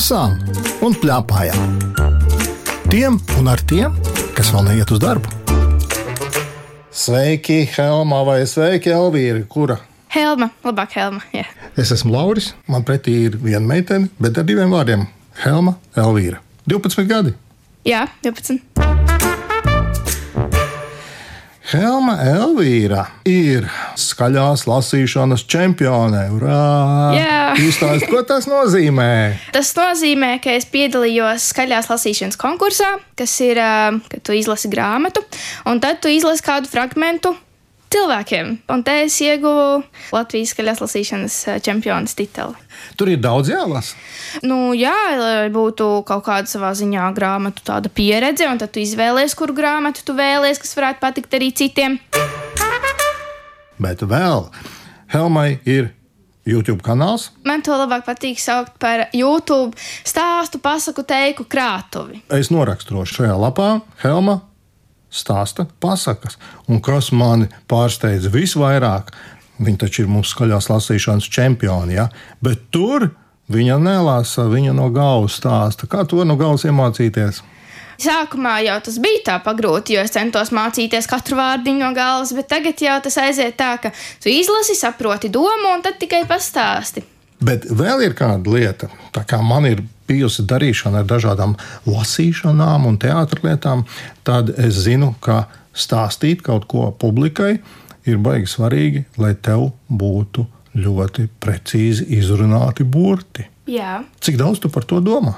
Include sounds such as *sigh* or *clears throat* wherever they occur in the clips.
lasām un plēpājām. Tiem un ar tiem, kas vēl neiet uz darbu. Sveiki, Helma, vai sveiki, Elvīra, kura? Helma, labāk Helma. Jā. Es esmu Lauris, man pretī ir viena meitene, bet ar diviem vārdiem - Helma, Elvīra. 12 gadi. Jā, 12. Helma Elvīra ir skaļās lasīšanas čempione. Urā! Jā. Īstāst, ko tas nozīmē? Tas nozīmē, ka es piedalījos skaļās lasīšanas konkursā, kas ir, ā, kad tu izlasi grāmatu, un tad tu izlasi kādu fragmentu cilvēkiem. Un te es ieguvu Latvijas skaļās lasīšanas ā, čempionas titulu. Tur ir daudz jālasa. Nu, jā, lai būtu kaut kāda savā ziņā grāmatu tāda pieredze, un tad tu izvēlējies, kuru grāmatu tu vēlēsies, kas varētu patikt arī citiem. Bet vēl Helmai ir YouTube kanāls. Man to labāk patīk saukt par YouTube stāstu, pasaku, teiku krātuvi. Es noraksturošu šajā lapā Helma stāsta pasakas. Un kas mani pārsteidz visvairāk, viņa taču ir mūsu skaļās lasīšanas čempioni, ja? bet tur viņa nelasa, viņa no galvas stāsta. Kā to no galvas iemācīties? Sākumā jau tas bija tā pagrūti, jo es centos mācīties katru vārdiņu no galvas, bet tagad jau tas aiziet tā, ka tu izlasi, saproti domu un tad tikai pastāsti. Bet vēl ir kāda lieta, tā kā man ir bijusi darīšana ar dažādām lasīšanām un teātros lietām, tad es zinu, ka stāstīt kaut ko publikai ir baigi svarīgi, lai tev būtu ļoti precīzi izrunāti burti. Jā. Cik daudz tu par to domā?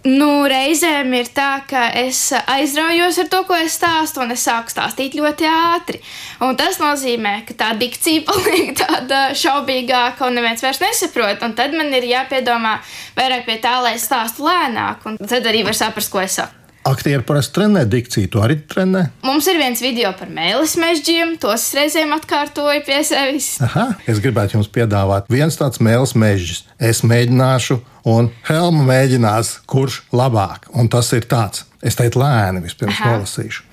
Nu, reizēm ir tā, ka es aizraujos ar to, ko es stāstu, un es sāku stāstīt ļoti ātri. Un tas nozīmē, ka tā dikcija *laughs* paliek tāda šaubīgāka, un neviens vairs nesaprot. Un tad man ir jāpiedomā vairāk pie tā, lai es stāstu lēnāk, un tad arī var saprast, ko es saku. Aktieri parasti trenē dikciju, tu arī trenē. Mums ir viens video par mēlis mežģiem, tos reizēm atkārtoju pie sevis. Aha, es gribētu jums piedāvāt viens tāds mēls mežģis. Es mēģināšu, un Helma mēģinās, kurš labāk. Un tas ir tāds. Es teicu lēni, vispirms Aha. nolasīšu.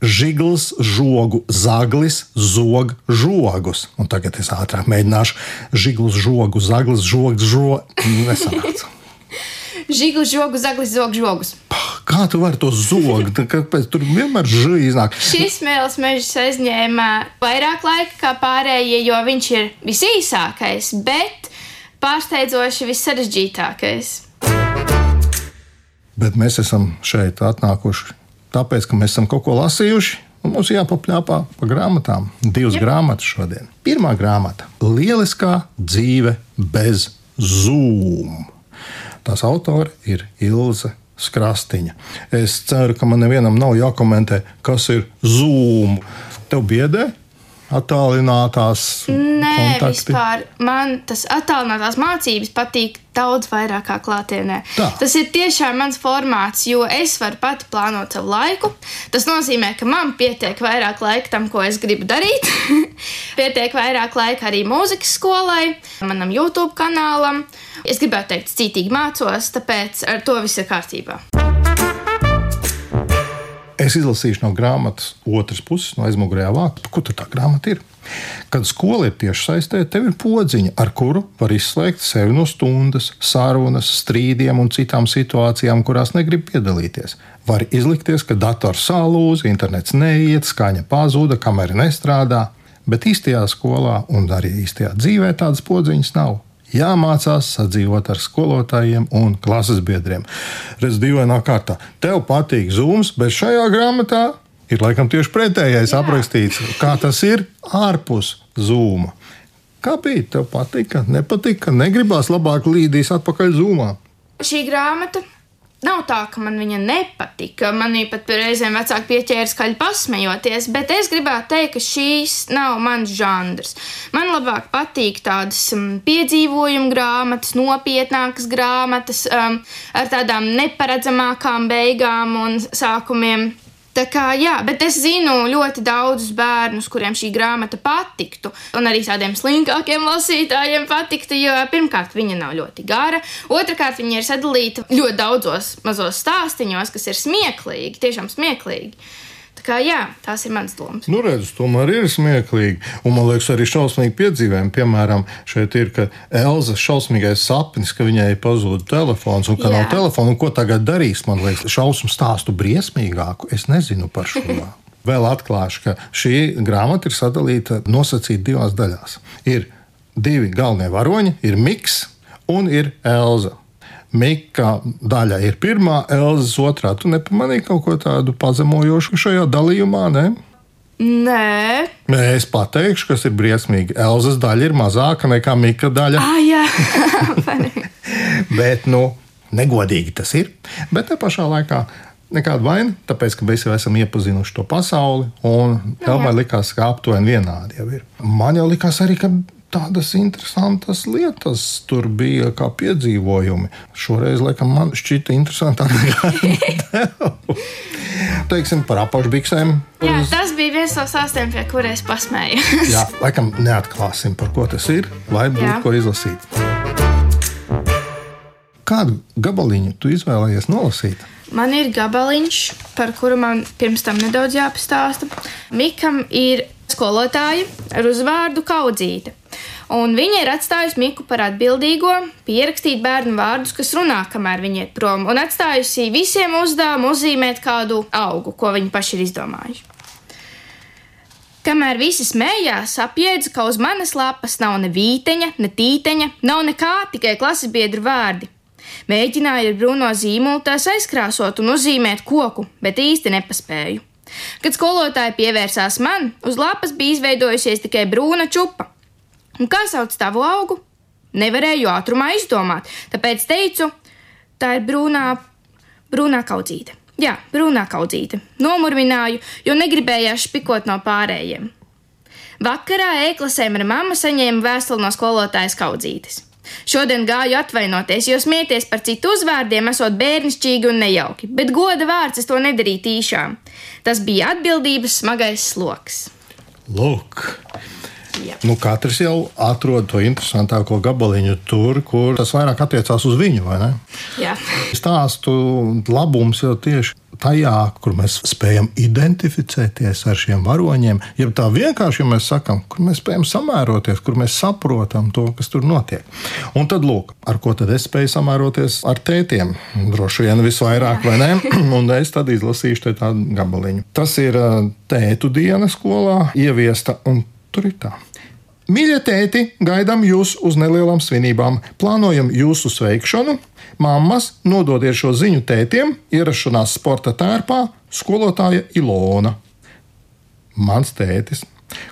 Žigls, žogu, zaglis, zog, žogus. Un tagad es ātrāk mēģināšu. Žigls, žogu, zaglis, žogs, žogs. *laughs* Nesanāca. Žiglis, žogus, zaglis, zog, žogus. Kā tu vari to zogt? Kāpēc tur vienmēr žīri iznāk? Šis mēlis mežs aizņēma vairāk laika kā pārējie, jo viņš ir visīsākais, bet pārsteidzoši vissarežģītākais. Bet mēs esam šeit atnākuši tāpēc, ka mēs esam kaut ko lasījuši. un Mums jāpapļāpā pa grāmatām. Divas Jep. grāmatas šodien. Pirmā grāmata - Lieliskā dzīve bez zūmu. Tās autore ir Ilze Skrastiņa. Es ceru, ka man nevienam nav jākomentē, kas ir zūmu. Tev biedē attālinātās Nē, kontakti. vispār man tas attālinātās mācības patīk daudz vairāk kā klātienē. Tā. Tas ir tiešām mans formāts, jo es varu pati plānot savu laiku. Tas nozīmē, ka man pietiek vairāk laika tam, ko es gribu darīt. *laughs* pietiek vairāk laika arī mūzikas skolai, manam YouTube kanālam. Es gribētu teikt, cītīgi mācos, tāpēc ar to viss ir kārtībā. Es izlasīšu no grāmatas otras puses, no aizmugurējā vāka. Kur tā grāmata ir? Kad skola ir tieši saistē, tev ir podziņa, ar kuru var izslēgt sevi no stundas, sarunas, strīdiem un citām situācijām, kurās negrib piedalīties. Var izlikties, ka dators salūz, internets neiet, skaņa pazuda, kamera nestrādā, bet īstajā skolā un arī īstajā dzīvē tādas podziņas nav. Jāmācās sadzīvot ar skolotājiem un klases biedriem. Redz, dīvainā kārtā. Tev patīk zūms, bet šajā grāmatā ir laikam tieši pretējais Jā. aprakstīts, kā tas ir ārpus zūma. Kā bija? Tev patika, nepatika, negribās labāk līdīs atpakaļ zūmā. šī grāmata nav tā, ka man viņa nepatika. Manī pat reizēm vecāki pieķēra skaļi pasmejoties, bet es gribētu teikt, ka šīs nav mans žanrs. Man labāk patīk tādas um, piedzīvojumu grāmatas, nopietnākas grāmatas um, ar tādām neparedzamākām beigām un sākumiem. Tā kā, jā, bet es zinu ļoti daudzus bērnus, kuriem šī grāmata patiktu, un arī tādiem slinkākiem lasītājiem patiktu, jo pirmkārt viņa nav ļoti gara, otrkārt viņa ir sadalīta ļoti daudzos mazos stāstīņos, kas ir smieklīgi, tiešām smieklīgi. Tā kā, jā, tās ir manas domas. Nu, redz, tomēr ir smieklīgi. Un man liekas, arī šausmīgi piedzīvojumi. Piemēram, šeit ir Elza šausmīgais sapnis, ka viņai pazūd telefons un ka Jā. nav telefona. Ko tagad darīs? Man liekas, šausmu stāstu briesmīgāku. Es nezinu par šo. *laughs* Vēl atklāšu, ka šī grāmata ir sadalīta nosacīta divās daļās. Ir divi galvenie varoņi, ir Miks un ir Elza. Mika daļa ir pirmā, Elzas otrā. Tu nepamanīji kaut ko tādu pazemojošu šajā dalījumā, ne? Nē, Nē, Es pateikšu, kas ir briesmīgi. Elzas daļa ir mazāka nekā Mika daļa, ah, jā, *laughs* *laughs* bet, nu, negodīgi tas ir. Bet te pašā laikā nekāda vaina, tāpēc, ka mēs jau esam iepazinuši to pasauli, un Elmai likās, ka aptuveni vienādi jau ir. Man jau likās arī, ka tādas interesantas lietas tur bija kā piedzīvojumi. Šoreiz, laikam, man šķita interesantāk nekā tev. *laughs* Teiksim par apakšbiksēm. jā, tas bija viens no stāstiem, pie kuriem es pasmējos. Jā, laikam neatklāsim, par ko tas ir, lai būtu Jā. ko izlasīt. Kādu gabaliņu tu izvēlējies nolasīt? Man ir gabaliņš, par kuru man pirms tam nedaudz jāpastāsta. Mikam ir skolotāja ar uzvārdu Kaudzīte. Un viņa ir atstājusi Miku par atbildīgo, pierakstīt bērnu vārdus, kas runā, kamēr viņi iet prom, un atstājusi visiem uzdevumu uzzīmēt kādu augu, ko viņi paši ir izdomājuši. Kamēr visi smējās, apjēdzu, ka uz manas lapas nav ne vīteņa, ne tīteņa, nav nekā, tikai klases biedru vārdi. Mēģināju ar brūno zīmolu tās aizkrāsot un uzzīmēt koku, bet īsti nepaspēju. Kad skolotāja pievērsās man, uz lapas bija izveidojusies tikai brūna čupa. Un kā sauc tavu augu? Nevarēju ātrumā izdomāt, tāpēc teicu, tā ir brūnā, brūnā kaudzīte. Jā, brūnā kaudzīte. Nomurmināju, jo negribējās špikot no pārējiem. Vakarā ēklasēm ar mammu saņēmu vēstuli no skolotājas kaudzītes. Šodien gāju atvainoties, jo smieties par citu uzvārdiem esot bērnišķīgi un nejauki, bet goda vārds es to nedarīju tīšām. Tas bija atbildības smagais sloks. Lūk, Jā. nu, katrs jau atrod to interesantāko gabaliņu tur, kur tas vairāk attiecās uz viņu, vai ne? Jā. Stāstu labums jau tieši tajā, kur mēs spējam identificēties ar šiem varoņiem, ja tā vienkārši, ja mēs sakām, kur mēs spējam samēroties, kur mēs saprotam to, kas tur notiek. Un tad, lūk, ar ko tad es spēju samēroties ar tētiem? Droši vien visvairāk, vai ne? *clears throat* Un es tad izlasīšu tādu gabaliņu. Tas ir tētu diena skolā, ieviesta, tur ir tā. Mīļie tēti, gaidām jūs uz nelielām svinībām. Plānojam jūsu sveikšanu. Māmas, nododiet šo ziņu tētiem, ierašanās sporta tērpā, skolotāja Ilona. Mans tētis,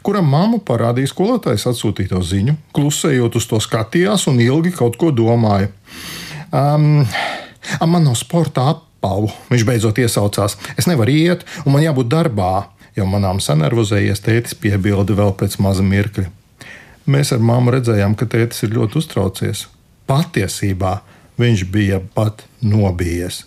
kuram mamma parādīja skolotājas atsūtīto ziņu, klusējot uz to skatījās un ilgi kaut ko domāja. Um, man nav sporta apavu, viņš beidzot iesaucās. Es nevaru iet, un man jābūt darbā, jo manām sanervozējies tētis piebilda vēl pēc maza mirkļa. Mēs ar māmu redzējām, ka tētis ir ļoti uztraucies. Patiesībā viņš bija pat nobijies.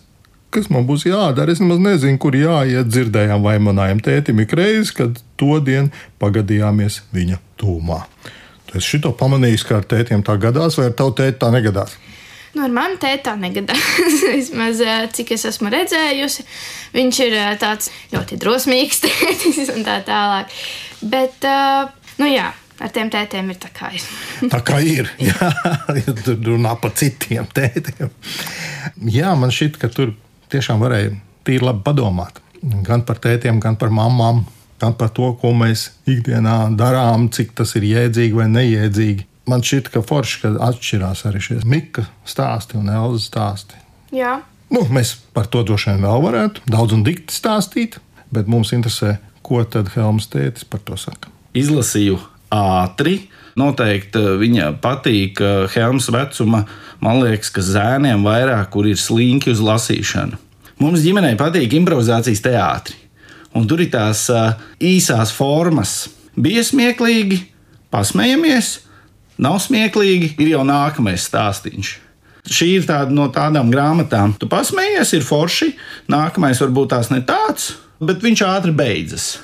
Kas man būs jādara? Es nemaz nezinu, kur jāiet. Dzirdējām, vai manājam tētim ik reizi, kad to dienu pagadījāmies viņa tūmā. Tu esi šito pamanījis, ka ar tētiem tā gadās, vai ar tavu tēti tā negadās? Nu, ar mani tēta tā negadās. *laughs* Vismaz eh, cik es esmu redzējusi, viņš ir eh, tāds ļoti drosmīgs *laughs* tētis un tā tālāk. Bet, eh, nu jā, ar tiem tētiem ir tā kā ir. *laughs* Tā kā ir. Jā, tur runā par citiem tētiem. Jā, man šķiet, ka tur tiešām varēja tīri labi padomāt. Gan par tētiem, gan par mamām, gan par to, ko mēs ikdienā darām, cik tas ir jēdzīgi vai neiedzīgi. Man šķiet, ka forši ka atšķirās arī šie Mika stāsti un Elza stāsti. Jā, Nu, mēs par to droši vien vēl varētu daudz un dikti stāstīt, bet mums interesē, ko tad Helmas tētis par to saka. izlasīju ātri. Noteikti eh, viņa patīk eh, Helmas vecuma. Man liekas, ka zēniem vairāk kur ir slinki uz lasīšanu. Mums ģimenei patīk improvizācijas teātris. Un tur ir tās uh, īsās formas. Bija smieklīgi, pasmējamies, nav smieklīgi, ir jau nākamais stāstīns. Šī ir tāda no tādām grāmatām. Tu pasmējies, ir forši, nākamais varbūt tās ne tāds, bet viņš ātri beidzas.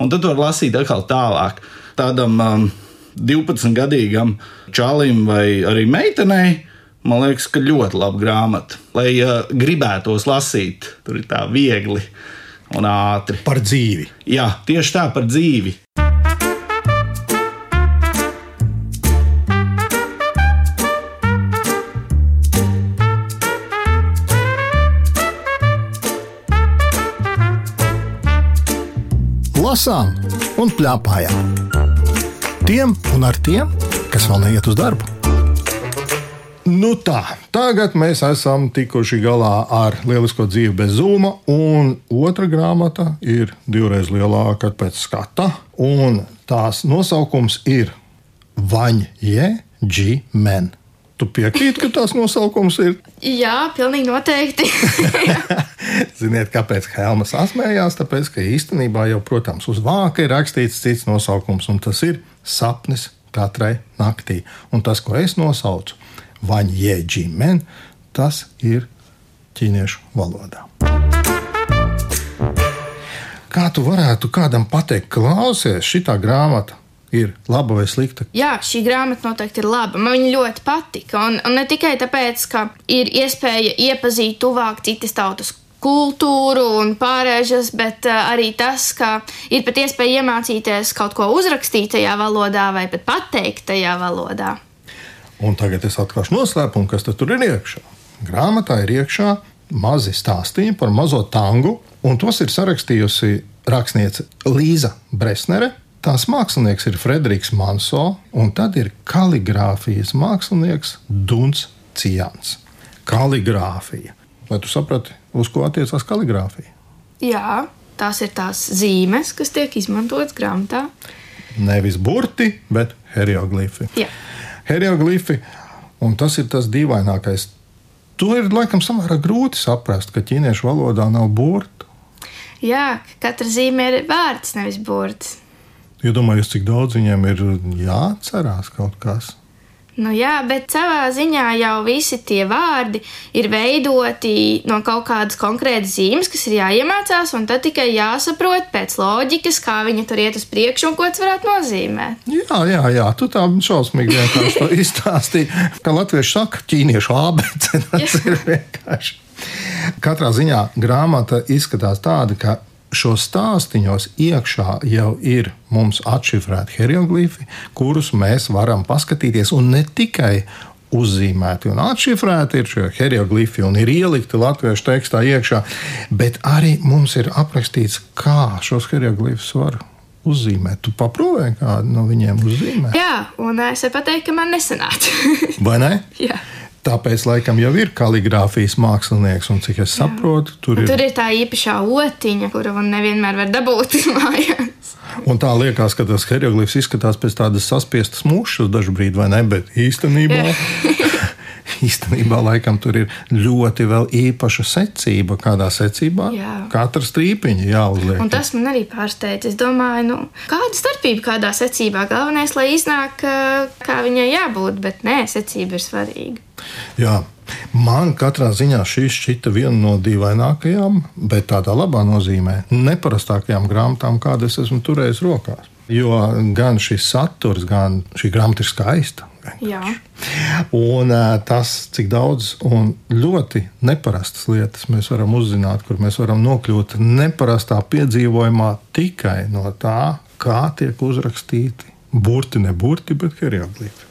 Un tad var lasīt atkal tālāk. Tādam um, 12-gadīgam čalim vai arī meitenei, man liekas, ka ļoti laba grāmata. Lai uh, gribētos lasīt, tur ir tā viegli. un ātri. Par dzīvi. Jā, tieši tā par dzīvi. Lasām un plēpājām. Tiem un ar tiem, kas vēl neiet uz darbu. Nu tā, tagad mēs esam tikuši galā ar lielisko dzīvi bez zūma, un otra grāmata ir divreiz lielāka pēc skata. Un tās nosaukums ir Vaņģe G-Men. Tu piekrīti, ka tās nosaukums ir? Jā, pilnīgi noteikti. *laughs* *laughs* Ziniet, kāpēc Helma sasmējās? Tāpēc, ka īstenībā jau, protams, uz vāka ir rakstīts cits nosaukums, un tas ir sapnis katrai naktī. Un tas, ko es nosaucu, vaņģēģimen, tas ir ķīniešu valodā. Kā tu varētu kādam pateikt, klausies, šī grāmata ir laba vai slikta? Jā, šī grāmata noteikti ir laba. Man viņa ļoti patika. Un, un ne tikai tāpēc, ka ir iespēja iepazīt tuvāk citas tautas kultūru un pārēžas, bet uh, arī tas, ka ir pat iespēja iemācīties kaut ko uzrakstītajā valodā vai pat pateiktajā valodā. Un tagad es atklāšu noslēpumu, kas tur ir iekšā. Grāmatā ir iekšā mazi stāstījumi par mazo tangu, un tos ir sarakstījusi rakstniece Līza Bresnere. Tās mākslinieks ir Frederiks Manso, un tad ir kaligrāfijas mākslinieks Duns Cijans. Kaligrāfija. Vai tu saprati, uz ko attiecās kaligrāfija? Jā, tās ir tās zīmes, kas tiek izmantotas grāmatā. Nevis burti, bet hieroglifi. Jā. Hieroglifi, un tas ir tas dīvainākais. To ir laikam samērā grūti saprast, ka ķīniešu valodā nav burtu. Jā, katra zīme ir vārds, nevis burts. Iedomājieties, cik daudz viņiem ir jāatcerās kaut kas. Nu jā, bet savā ziņā jau visi tie vārdi ir veidoti no kaut kādas konkrētas zīmes, kas ir jāiemācās, un tad tikai jāsaprot pēc loģikas, kā viņi tur iet uz priekšu un ko tas varētu nozīmēt. Jā, jā, jā tu tā šausmīgi vienkārši izstāstīji. Kā latvieši saka, ķīniešu abece. *laughs* Tas ir vienkārši. Katrā ziņā grāmata izskatās tāda, ka šos stāstīņos iekšā jau ir mums atšifrēti hieroglifi, kurus mēs varam paskatīties un ne tikai uzzīmēti un atšifrēti ir šie hieroglifi un ir ielikti latviešu tekstā iekšā, bet arī mums ir aprakstīts, kā šos hieroglifus var uzzīmēt. Tu paprovēji kādu no viņiem uzzīmēt? Jā, un es pateikt, ka man nesanāca. Vai ne? *laughs* Jā. Tāpēc, laikam, jau ir kaligrāfijas mākslinieks, un cik es saprotu, tur Un ir. tur ir tā īpašā otiņa, kuru man nevienmēr var dabūt *laughs* mājās. Un tā liekas, ka tas hieroglifs izskatās pēc tādas saspiestas mušas dažu brīdi, vai ne? Bet īstenībā, *laughs* īstenībā laikam, tur ir ļoti vēl īpaša secība. Kādā secībā? Jā. Katra strīpiņa jāuzliek. Un tas man arī pārsteidz. Es domāju, nu, kāda starpība kādā secībā. Galvenais, lai iznāk, kā viņai jābūt, bet nē, secība ir svarīga. Jā. Man katrā ziņā šī šķita viena no dīvainākajām, bet tādā labā nozīmē, neparastākajām grāmatām, kādas esmu turējis rokās. Jo gan šis saturs, gan šī grāmata ir skaista. Un tas, cik daudz un ļoti neparastas lietas mēs varam uzzināt, kur mēs varam nokļūt neparastā piedzīvojumā tikai no tā, kā tiek uzrakstīti burti, ne burti, bet hieroglifi.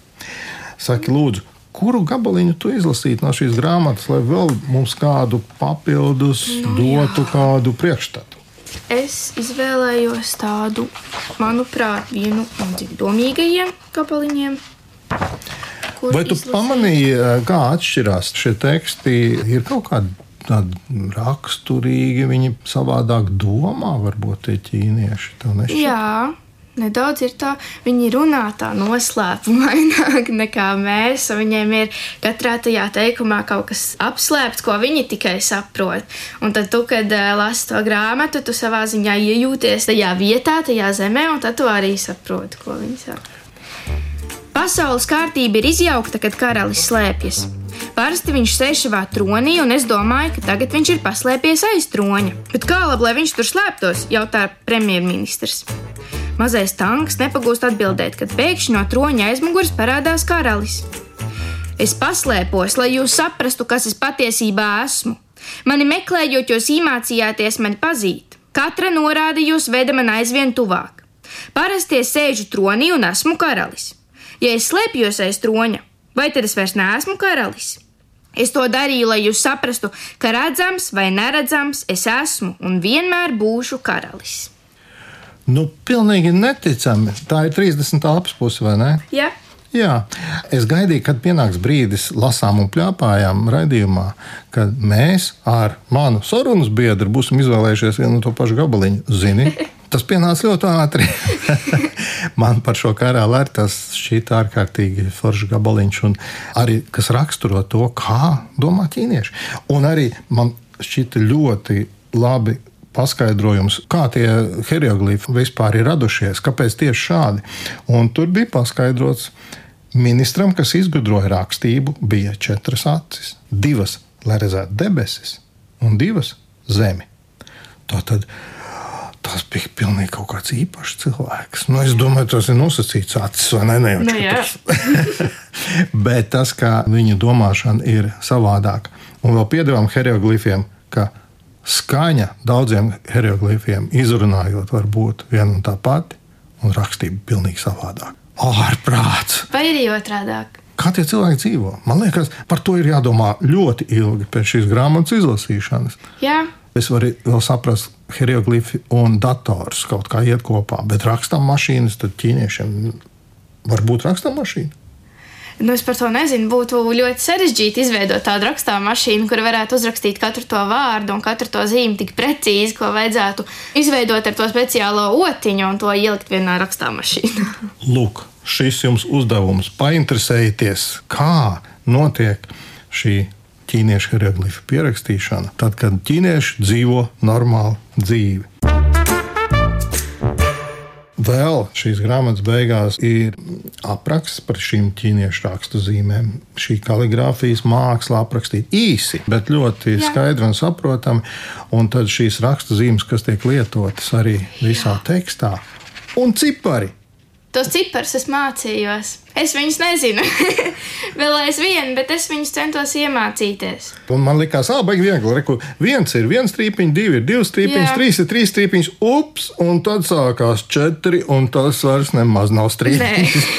Saki, lūdzu, kuru gabaliņu tu izlasītu no šīs grāmatas, lai vēl mums kādu papildus Nu, dotu kādu priekšstatu? Es izvēlējos tādu, manuprāt, vienu no domīgajiem gabaliņiem. Vai tu izlasīt. pamanīji, ā, kā atšķirās šie teksti? Ir kaut kādi tādi raksturīgi, viņi savādāk domā, varbūt tie ķīnieši. Jā, nedaudz ir tā, viņi runā tā noslēpumaināk *laughs* nekā mēs. Viņiem ir katrā tajā teikumā kaut kas apslēpts, ko viņi tikai saprot. Un tad, tu, kad eh, lasi to grāmatu, tu savā ziņā iejūties tajā vietā, tajā zemē, un tad tu arī saproti, ko viņi saka. Pasaules kārtība ir izjaukta, kad karalis slēpjas. Parasti viņš sēž savā tronī, un es domāju, ka tagad viņš ir paslēpies aiz troņa. Bet kā labi, lai viņš tur slēptos, jautā premjerministrs. Mazais tanks nepagūst atbildēt, kad pēkšņi no troņa aizmugures parādās karalis. Es paslēpos, lai jūs saprastu, kas es patiesībā esmu. Mani meklējot, jūs iemācījāties mani pazīt. Katra norādījusi veda man aizvien tuvāk. Parasti es sēžu tronī un esmu karalis. Ja es slēpjos aiz troņa, vai tad es vairs neesmu karalis? Es to darīju, lai jūs saprastu, ka redzams vai neredzams es esmu un vienmēr būšu karalis. Nu, pilnīgi neticami. Tā ir 30. lapas puse, vai ne? Jā. Jā, es gaidīju, kad pienāks brīdis, lasām un plāpājām raidījumā, kad mēs ar manu sarunas biedru būsim izvēlējušies vienu no to pašu gabaliņu. Zini, *laughs* tas pienāca ļoti ātri. *laughs* Man par šo karali arī tas šķiet ārkārtīgi foršs gabaliņš, un arī kas raksturo to, kā domā ķīnieši. Un arī man šķita ļoti labi paskaidrojums, kā tie hieroglifi vispār ir radušies, kāpēc tieši šādi. Un tur bija paskaidrots, ministram, kas izgudroja rakstību, bija četras acis. Divas, lai redzētu debesis, un divas zemi. Tātad tas bija pilnīgi kaut kāds īpašs cilvēks. Nu, es domāju, tas ir nosacīts acis vai ne? ne Nu, jā. *laughs* Bet tas, kā viņa domāšana ir savādāka. Un vēl piedāvājam hieroglifiem, ka skaņa daudziem hieroglifiem izrunājot var būt viena un tā pati, un rakstība pilnīgi savādāka. Ārprāts! Vai arī otrādāk? Kā tie cilvēki dzīvo? Man liekas, par to ir jādomā ļoti ilgi pēc šīs grāmatas izlasīšanas. Jā, Es varu vēl saprast, hieroglifi un dators kaut kā iet kopā, bet rakstām mašīnas, tad ķīniešiem var būt rakstām mašīna. Nu, es par to nezinu. Būtu ļoti sarežģīti izveidot tādu rakstāmu mašīnu, kur varētu uzrakstīt katru to vārdu un katru to zīmi tik precīzi, ko vajadzētu izveidot ar to speciālo otiņu un to ielikt vienā rakstāmā mašīnā. *laughs* Lūk, šis jums uzdevums painteresējieties, kā notiek šī ķīniešu hieroglifu pierakstīšana, tad, kad ķīnieši dzīvo normālu dzīvi. Vēl šīs grāmatas beigās ir apraksts par šīm ķīniešu rakstu zīmēm. Šī kaligrāfijas māksla aprakstīta īsi, bet ļoti Jā. skaidri un saprotami. Un tad šīs rakstu zīmes, kas tiek lietotas arī visā tekstā, un cipari. Tos ciparus es mācījos. Es viņus nezinu *laughs* vēl aizvien, bet es viņus centos iemācīties. Un man liekas, ah, baigi viegli. Reku, viens ir viens strīpiņš, divi ir divi strīpiņš, trīs ir trīs strīpiņš, ups, un tad sākās četri, un tas vairs nemaz nav strīpiņš.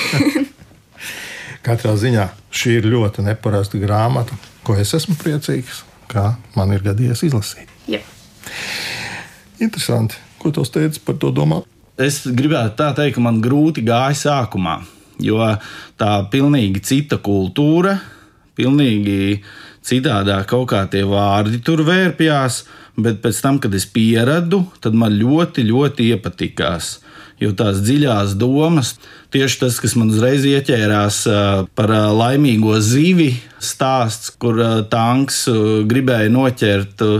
*laughs* Katrā ziņā šī ir ļoti neparasta grāmata, ko es esmu priecīgs, ka man ir gadījies izlasīt. Jā. Interesanti, ko tu teici par to domāt. Es gribētu tā teikt, ka man grūti gāja sākumā, jo tā pilnīgi cita kultūra, pilnīgi citādā kaut kā tie vārdi tur vērpjās, bet pēc tam, kad es pieradu, tad man ļoti, ļoti iepatikās. Jo tās dziļās domas, tieši tas, kas man uzreiz ieķērās par laimīgo zivi, stāsts, kur tanks gribēja noķert ā,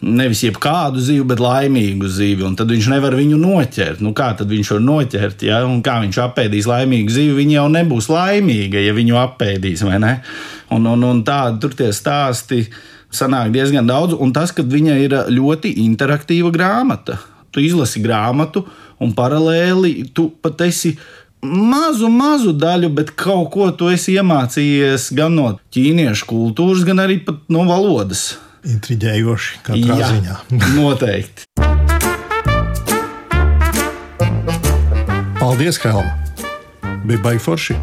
nevis jebkādu zivi, bet laimīgu zivi, un tad viņš nevar viņu noķert. Nu, kā viņš var noķert, ja? un kā viņš apēdīs laimīgu zivi, viņa jau nebūs laimīga, ja viņu apēdīs? Un, un, un tādi tur tie stāsti sanāk diezgan daudz, un tas, ka viņa ir ļoti interaktīva grāmata. Tu izlasi grāmatu, un paralēli tu pat esi mazu, mazu daļu, bet kaut ko tu esi iemācījies gan no ķīniešu kultūras, gan arī pat no valodas. Intriģējoši katrā Jā, ziņā. *laughs* noteikti. Paldies, Helma! Bija baigi forši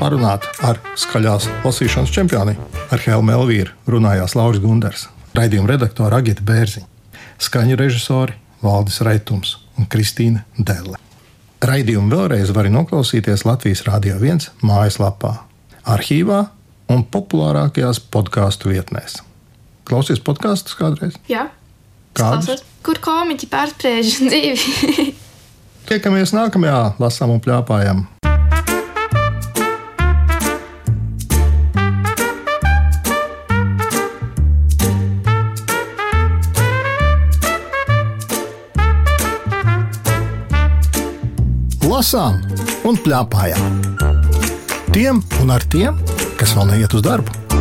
parunāt ar skaļās lasīšanas čempioni. Ar Helmu Elvīru runājās Lauris Gunders, raidījuma redaktore Agita Bērziņa, skaņu režisori Valdis Raitums un Kristīna Delle. Raidījumu vēlreiz var noklausīties Latvijas Rādio 1 mājaslapā, arhīvā un populārākajās podkāstu vietnēs. Klausies podkāstus kādreiz? Jā. Kādus? Kur komiķi pārspriež *laughs* dzīvi? Tiekamies nākamajā lasām un plāpājam. Lasām un plāpājām. Tiem un ar tiem, kas vēl neiet uz darbu.